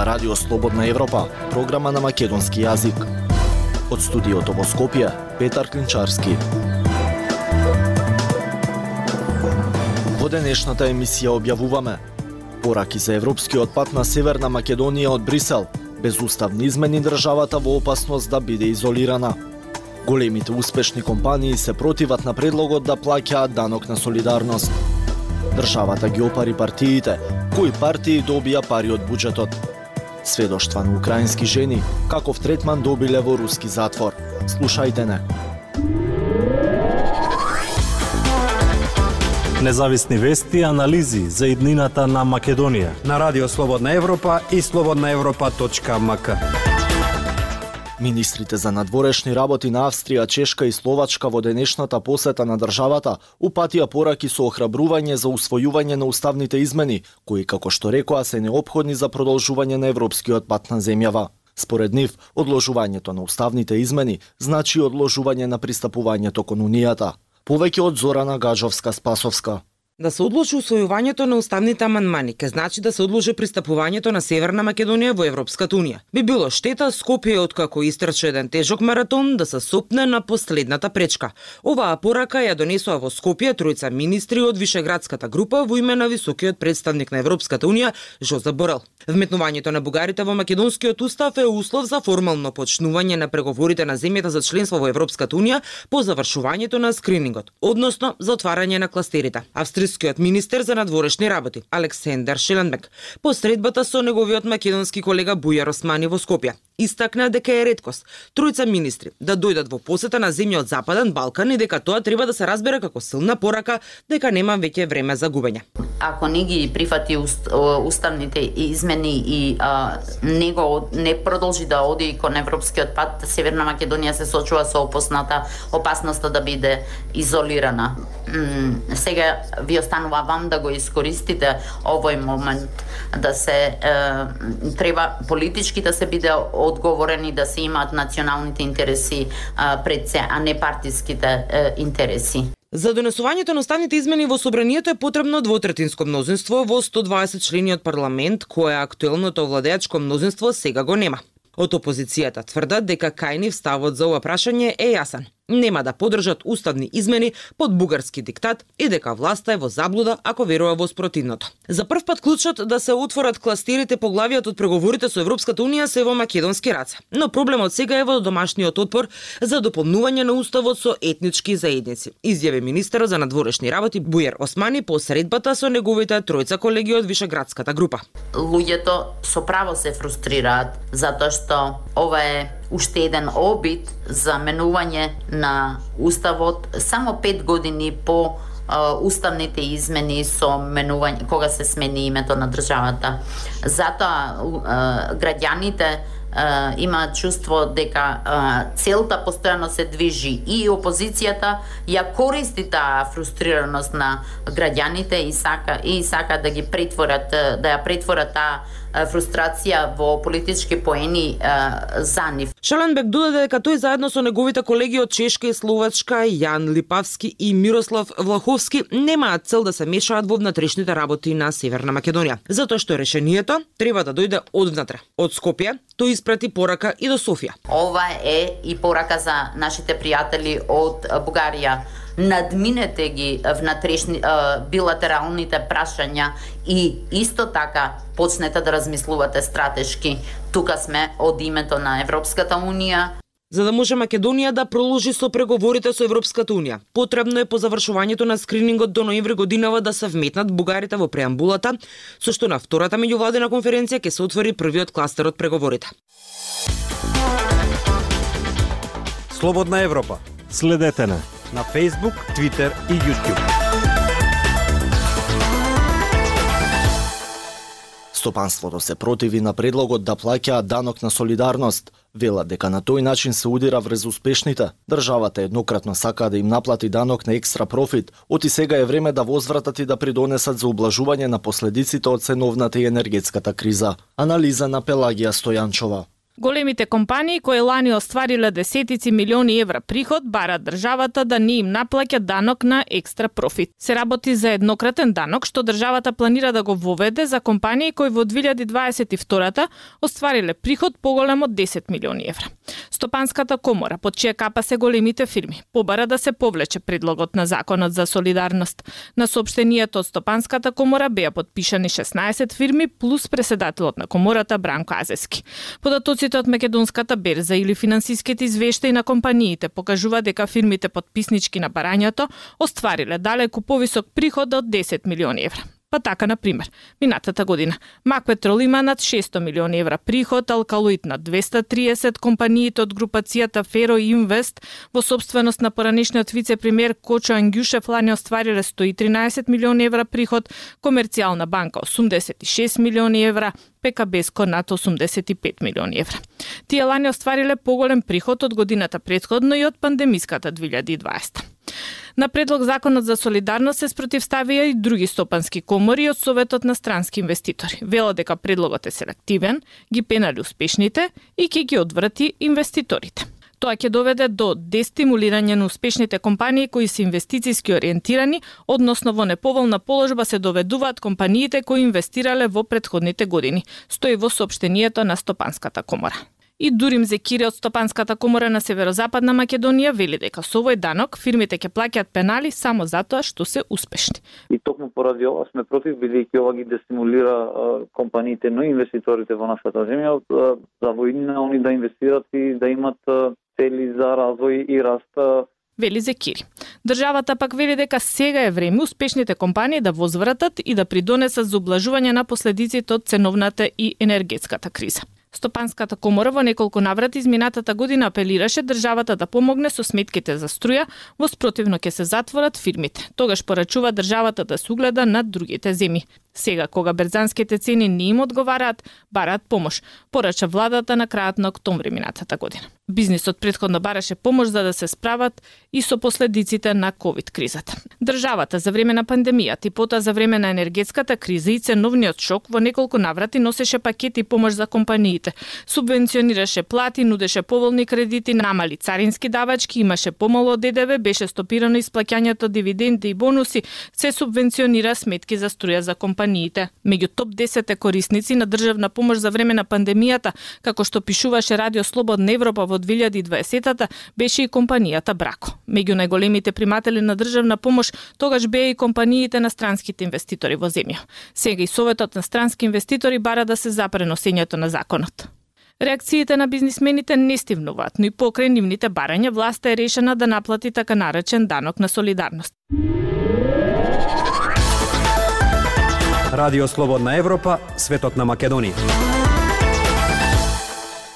зборува Радио Слободна Европа, програма на македонски јазик. Од студиото во Скопје, Петар Клинчарски. Во денешната емисија објавуваме пораки за европскиот пат на Северна Македонија од Брисел, без уставни измени државата во опасност да биде изолирана. Големите успешни компании се противат на предлогот да плаќаат данок на солидарност. Државата ги опари партиите, кои партии добија пари од буџетот. Сведоштва на украински жени, каков третман добиле во руски затвор. Слушајте не. Независни вести и анализи за иднината на Македонија. На Радио Слободна Европа и слободнаевропа.мк. Министрите за надворешни работи на Австрија, Чешка и Словачка во денешната посета на државата упатија пораки со охрабрување за усвојување на уставните измени, кои како што рекоа се необходни за продолжување на европскиот пат на земјава. Според нив, одложувањето на уставните измени значи одложување на пристапувањето кон Унијата. Повеќе од Зорана Гажовска-Спасовска. Да се одложи усвојувањето на уставните амандмани, ке значи да се одложи пристапувањето на Северна Македонија во Европската Унија. Би било штета Скопје откако истрче еден тежок маратон да се сопне на последната пречка. Оваа порака ја донесоа во Скопје тројца министри од Вишеградската група во име на високиот представник на Европската Унија Жозеп Борел. Вметнувањето на бугарите во македонскиот устав е услов за формално почнување на преговорите на земјата за членство во Европската Унија по завршувањето на скринингот, односно за отварање на кластерите австрискиот министер за надворешни работи Александар Шеленбек по средбата со неговиот македонски колега Бујар Османи во Скопје. Истакна дека е редкост тројца министри да дојдат во посета на земја од Западен Балкан и дека тоа треба да се разбере како силна порака дека нема веќе време за губење. Ако не ги прифати уст, уставните измени и а, него не продолжи да оди кон европскиот пат, Северна Македонија се сочува со опасната опасноста да биде изолирана. М сега ви останува вам да го искористите овој момент да се е, треба политички да се биде одговорени да се имаат националните интереси е, пред се, а не партиските е, интереси. За донесувањето на уставните измени во собранието е потребно двотретинско мнозинство во 120 члени од парламент, кое актуелното владеачко мнозинство сега го нема. Од опозицијата тврдат дека Кајнив ставот за ова прашање е јасен нема да подржат уставни измени под бугарски диктат и дека власта е во заблуда ако верува во спротивното. За прв пат клучот да се отворат кластерите по главиот од преговорите со Европската Унија се во македонски раце. Но проблемот сега е во домашниот отпор за дополнување на уставот со етнички заедници. Изјави министерот за надворешни работи Бујер Османи по средбата со неговите тројца колеги од Вишеградската група. Луѓето со право се фрустрираат затоа што ова е уште еден обид за менување на уставот само пет години по уставните измени со менување кога се смени името на државата. Затоа граѓаните има чувство дека целта постојано се движи и опозицијата ја користи таа фрустрираност на граѓаните и сака и сака да ги претворат да ја претворат таа фрустрација во политички поени за нив. Шаленбек додаде дека тој заедно со неговите колеги од Чешка и Словачка, Јан Липавски и Мирослав Влаховски немаат цел да се мешаат во внатрешните работи на Северна Македонија, затоа што решението треба да дојде од внатре. Од Скопје тој испрати порака и до Софија. Ова е и порака за нашите пријатели од Бугарија надминете ги внатрешни билатералните прашања и исто така почнете да размислувате стратешки. Тука сме од името на Европската Унија, За да може Македонија да проложи со преговорите со Европската Унија, потребно е по завршувањето на скринингот до ноември годинава да се вметнат бугарите во преамбулата, со што на втората меѓувладена конференција ќе се отвори првиот кластер од преговорите. Слободна Европа. Следете на на Facebook, Twitter и YouTube. Стопанството се противи на предлогот да плаќаат данок на солидарност. Вела дека на тој начин се удира врз успешните. Државата еднократно сака да им наплати данок на екстра профит, оти сега е време да возвратат и да придонесат за облажување на последиците од ценовната и енергетската криза. Анализа на Пелагија Стојанчова. Големите компании кои лани оствариле десетици милиони евра приход барат државата да не им наплаќа данок на екстра профит. Се работи за еднократен данок што државата планира да го воведе за компании кои во 2022 оствариле приход поголем од 10 милиони евра. Стопанската комора, под чија капа се големите фирми, побара да се повлече предлогот на законот за солидарност. На сообштението од Стопанската комора беа подпишани 16 фирми плюс преседателот на комората Бранко Азески. Податоците од Македонската берза или финансиските извештаи на компаниите покажува дека фирмите подписнички на барањето оствариле далеку повисок приход од 10 милиони евра. Па така, на пример, минатата година Мак Петрол има над 600 милиони евра приход, Алкалоид на 230, компаниите од групацијата Феро Инвест во собственост на поранешниот вице-премиер Кочо Ангјушев лани оствариле 113 милиони евра приход, Комерцијална банка 86 милиони евра, ПКБСКО над 85 милиони евра. Тие лани оствариле поголем приход од годината предходно и од пандемиската 2020. На предлог Законот за солидарност се спротивставија и други стопански комори од Советот на странски инвеститори. Вело дека предлогот е селективен, ги пенали успешните и ќе ги одврати инвеститорите. Тоа ќе доведе до дестимулирање на успешните компании кои се инвестициски ориентирани, односно во неповолна положба се доведуваат компаниите кои инвестирале во предходните години, стои во сообштението на Стопанската комора. И Дурим Зекири од Стопанската комора на Северозападна Македонија вели дека со овој данок фирмите ќе плаќаат пенали само затоа што се успешни. И токму поради ова сме против, бидејќи ова ги дестимулира компаниите, но инвеститорите во нашата земја, за воиднина они да инвестират и да имат цели за развој и раст вели Зекири. Државата пак вели дека сега е време успешните компании да возвратат и да придонесат за облажување на последиците од ценовната и енергетската криза. Стопанската комора во неколку наврати изминатата година апелираше државата да помогне со сметките за струја, во спротивно ќе се затворат фирмите. Тогаш порачува државата да се угледа над другите земји. Сега, кога берзанските цени не им одговараат, бараат помош, порача владата на крајот на октомври минатата година. Бизнисот предходно бараше помош за да се справат и со последиците на ковид кризата. Државата за време на пандемијата и пота за време на енергетската криза и ценовниот шок во неколку наврати носеше пакети помош за компаниите, субвенционираше плати, нудеше поволни кредити, намали царински давачки, имаше помало ДДВ, беше стопирано исплаќањето дивиденди и бонуси, се субвенционира сметки за струја за компаниите компаниите. Меѓу топ 10 корисници на државна помош за време на пандемијата, како што пишуваше Радио Слободна Европа во 2020-та, беше и компанијата Брако. Меѓу најголемите приматели на државна помош тогаш беа и компаниите на странските инвеститори во земја. Сега и Советот на странски инвеститори бара да се запре носењето на законот. Реакциите на бизнисмените не стивнуваат, но и покрај нивните барања власта е решена да наплати така наречен данок на солидарност. Радио Слободна Европа, светот на Македонија.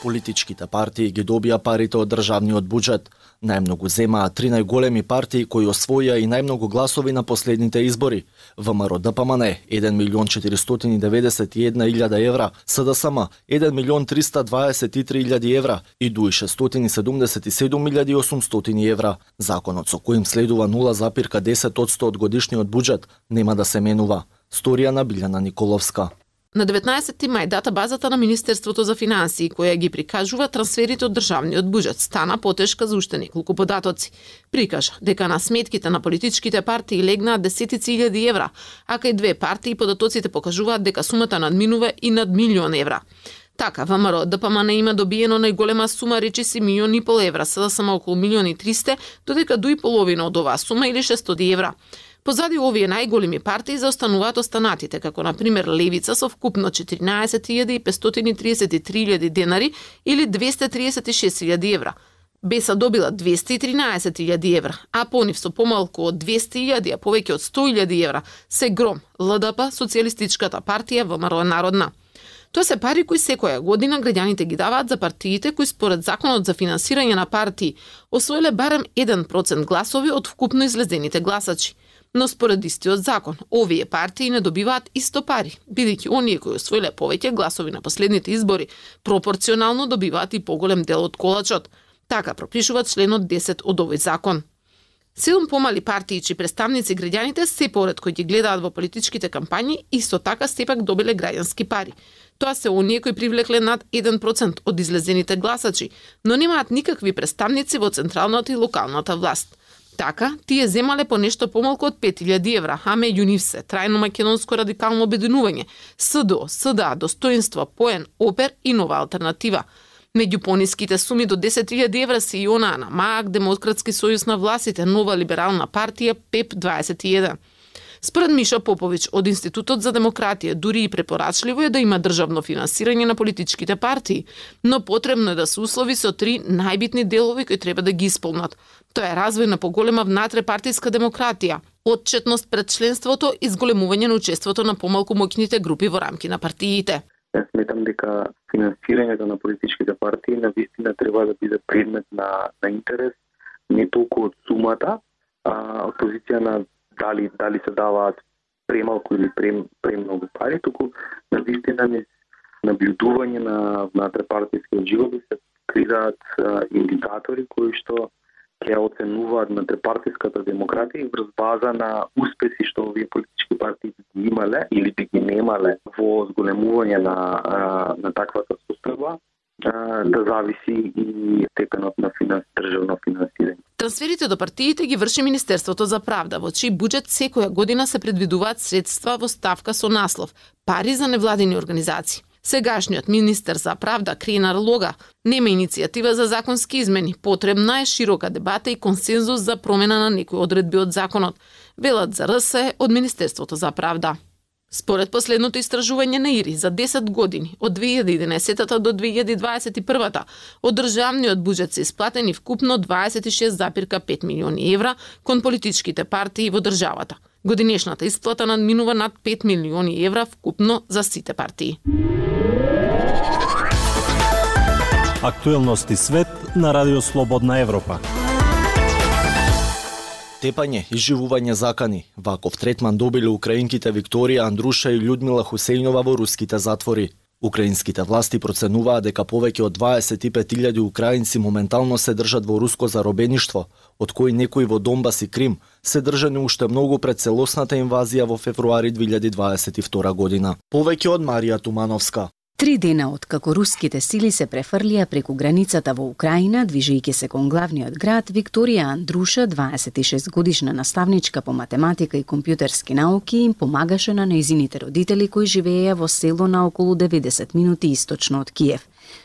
Политичките партии ги добија парите од државниот буџет. Најмногу земаа три најголеми партии кои освоија и најмногу гласови на последните избори. ВМРО ДПМН 1 милион 491 илјада евра, СДСМ 1 милион 323 илјади евра и ДУИ 677 илјади 800 евра. Законот со коим следува 0,10% од годишниот буџет нема да се менува. Сторија на Билјана Николовска. На 19 мај дата базата на Министерството за финансии, која ги прикажува трансферите од државниот буџет, стана потешка за уште неколку податоци. Прикажа дека на сметките на политичките партии легнаат десетици илјади евра, а кај две партии податоците покажуваат дека сумата надминува и над милион евра. Така, ВМРО ДПМН има добиено најголема сума речиси милион и пол евра, сада само околу милион и триста, додека дуи половина од оваа сума или 600 евра. Позади овие најголеми партии заостануваат останатите, како на пример Левица со вкупно 14.533.000 денари или 236.000 евра. Беса добила 213.000 евра, а понив со помалку од 200.000, а повеќе од 100.000 евра се Гром, ЛДП, Социјалистичката партија ВМРО Народна. Тоа се пари кои секоја година граѓаните ги даваат за партиите кои според законот за финансирање на партии освоиле барем 1% гласови од вкупно излезените гласачи но според истиот закон, овие партии не добиваат исто пари, бидејќи оние кои освоиле повеќе гласови на последните избори пропорционално добиваат и поголем дел од колачот. Така пропишува членот 10 од овој закон. Седум помали партии чии представници граѓаните се поред кои ги гледаат во политичките кампањи, исто така сепак добиле граѓански пари. Тоа се оние кои привлекле над 1% од излезените гласачи, но немаат никакви представници во централната и локалната власт. Така, тие земале по нешто помалку од 5000 евра, а меѓу нив се трајно македонско радикално обединување, СДО, СДА, достоинство, поен, опер и нова алтернатива. Меѓу пониските суми до 10.000 евра се и онаа на МАК, Демократски сојуз на власите, Нова либерална партија, ПЕП 21. Според Мишо Поповиќ од Институтот за демократија, дури и препорачливо е да има државно финансирање на политичките партии, но потребно е да се услови со три најбитни делови кои треба да ги исполнат. Тоа е развој на поголема внатрепартиска демократија, отчетност пред членството и зголемување на учеството на помалку моќните групи во рамки на партиите. Јас сметам дека финансирањето на политичките партии на вистина треба да биде предмет на, на интерес не толку од сумата, а од позиција на дали дали се даваат премалку или прем, премногу пари, туку на вистина не наблюдување на внатрепартискиот живот да се кризаат индикатори кои што ја оценуваат внатрепартиската демократија и врз база на успеси што овие политички партии ги имале или би ги немале во зголемување на, на таквата состојба, да зависи и степенот на финанс, државно финансирање. Трансферите до партиите ги врши Министерството за правда, во чиј буџет секоја година се предвидуваат средства во ставка со наслов Пари за невладени организации. Сегашниот министер за правда Кринар Лога нема иницијатива за законски измени. Потребна е широка дебата и консензус за промена на некои одредби од законот, велат за РС од Министерството за правда. Според последното истражување на ИРИ за 10 години, од 2011 до 2021, од државниот буџет се исплатени вкупно 26,5 милиони евра кон политичките партии во државата. Годинешната исплата надминува над 5 милиони евра вкупно за сите партии. Актуелности свет на Радио Слободна Европа тепање и живување закани. Ваков третман добиле украинките Викторија Андруша и Людмила Хусејнова во руските затвори. Украинските власти проценуваат дека повеќе од 25.000 украинци моментално се држат во руско заробеништво, од кои некои во Донбас и Крим се држани уште многу пред целосната инвазија во февруари 2022 година. Повеќе од Марија Тумановска. Три дена од како руските сили се префрлија преку границата во Украина, движејќи се кон главниот град, Викторија Андруша, 26 годишна наставничка по математика и компјутерски науки, им помагаше на нејзините родители кои живееја во село на околу 90 минути источно од Киев.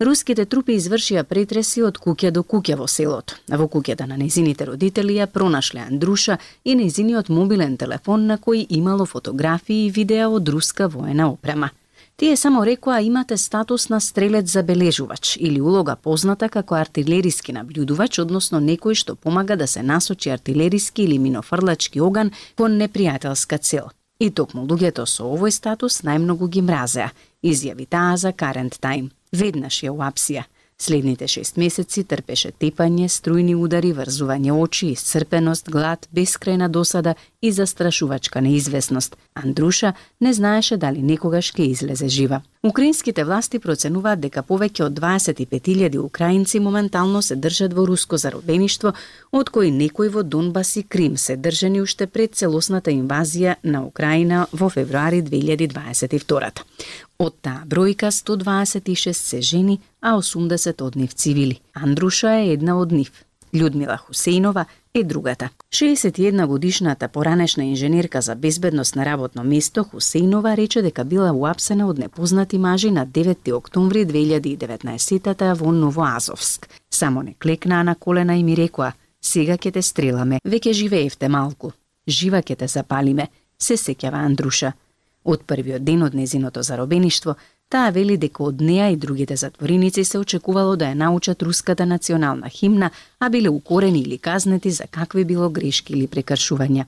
Руските трупи извршија претреси од куќа до куќа во селото. Во куќата на незините родители ја пронашле Андруша и незиниот мобилен телефон на кој имало фотографии и видеа од руска воена опрема. Тие само рекоа имате статус на стрелец забележувач или улога позната како артилериски наблюдувач, односно некој што помага да се насочи артилериски или минофрлачки оган кон непријателска цел. И токму луѓето со овој статус најмногу ги мразеа, изјави таа за Current Time. Веднаш ја уапсија – Следните шест месеци трпеше тепање, струјни удари, врзување очи, исцрпеност, глад, бескрајна досада и застрашувачка неизвестност. Андруша не знаеше дали некогаш ќе излезе жива. Украинските власти проценуваат дека повеќе од 25.000 украинци моментално се држат во руско заробеништво, од кои некои во Донбас и Крим се држани уште пред целосната инвазија на Украина во февруари 2022. Од таа бројка 126 се жени, а 80 од нив цивили. Андруша е една од нив. Людмила Хусејнова е другата. 61 годишната поранешна инженерка за безбедност на работно место Хусејнова рече дека била уапсена од непознати мажи на 9 октомври 2019 во Новоазовск. Само не клекнаа на колена и ми рекоа, сега ќе те стреламе, веќе живеевте малку. Жива ќе те запалиме, се сеќава Андруша. Од првиот ден од незиното заробеништво, таа вели дека од неа и другите затвореници се очекувало да ја научат руската национална химна, а биле укорени или казнети за какви било грешки или прекршувања.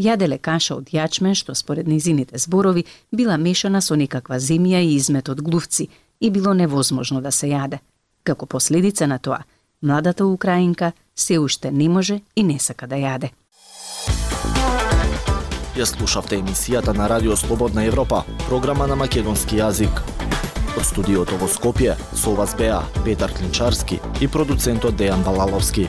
Јаделе каша од јачмен, што според незините зборови била мешана со некаква земја и измет од глувци и било невозможно да се јаде. Како последица на тоа, младата украинка се уште не може и не сака да јаде. Ја слушавте емисијата на Радио Слободна Европа, програма на македонски јазик. Од студиото во Скопје, со вас беа Петар Клинчарски и продуцентот Дејан Балаловски.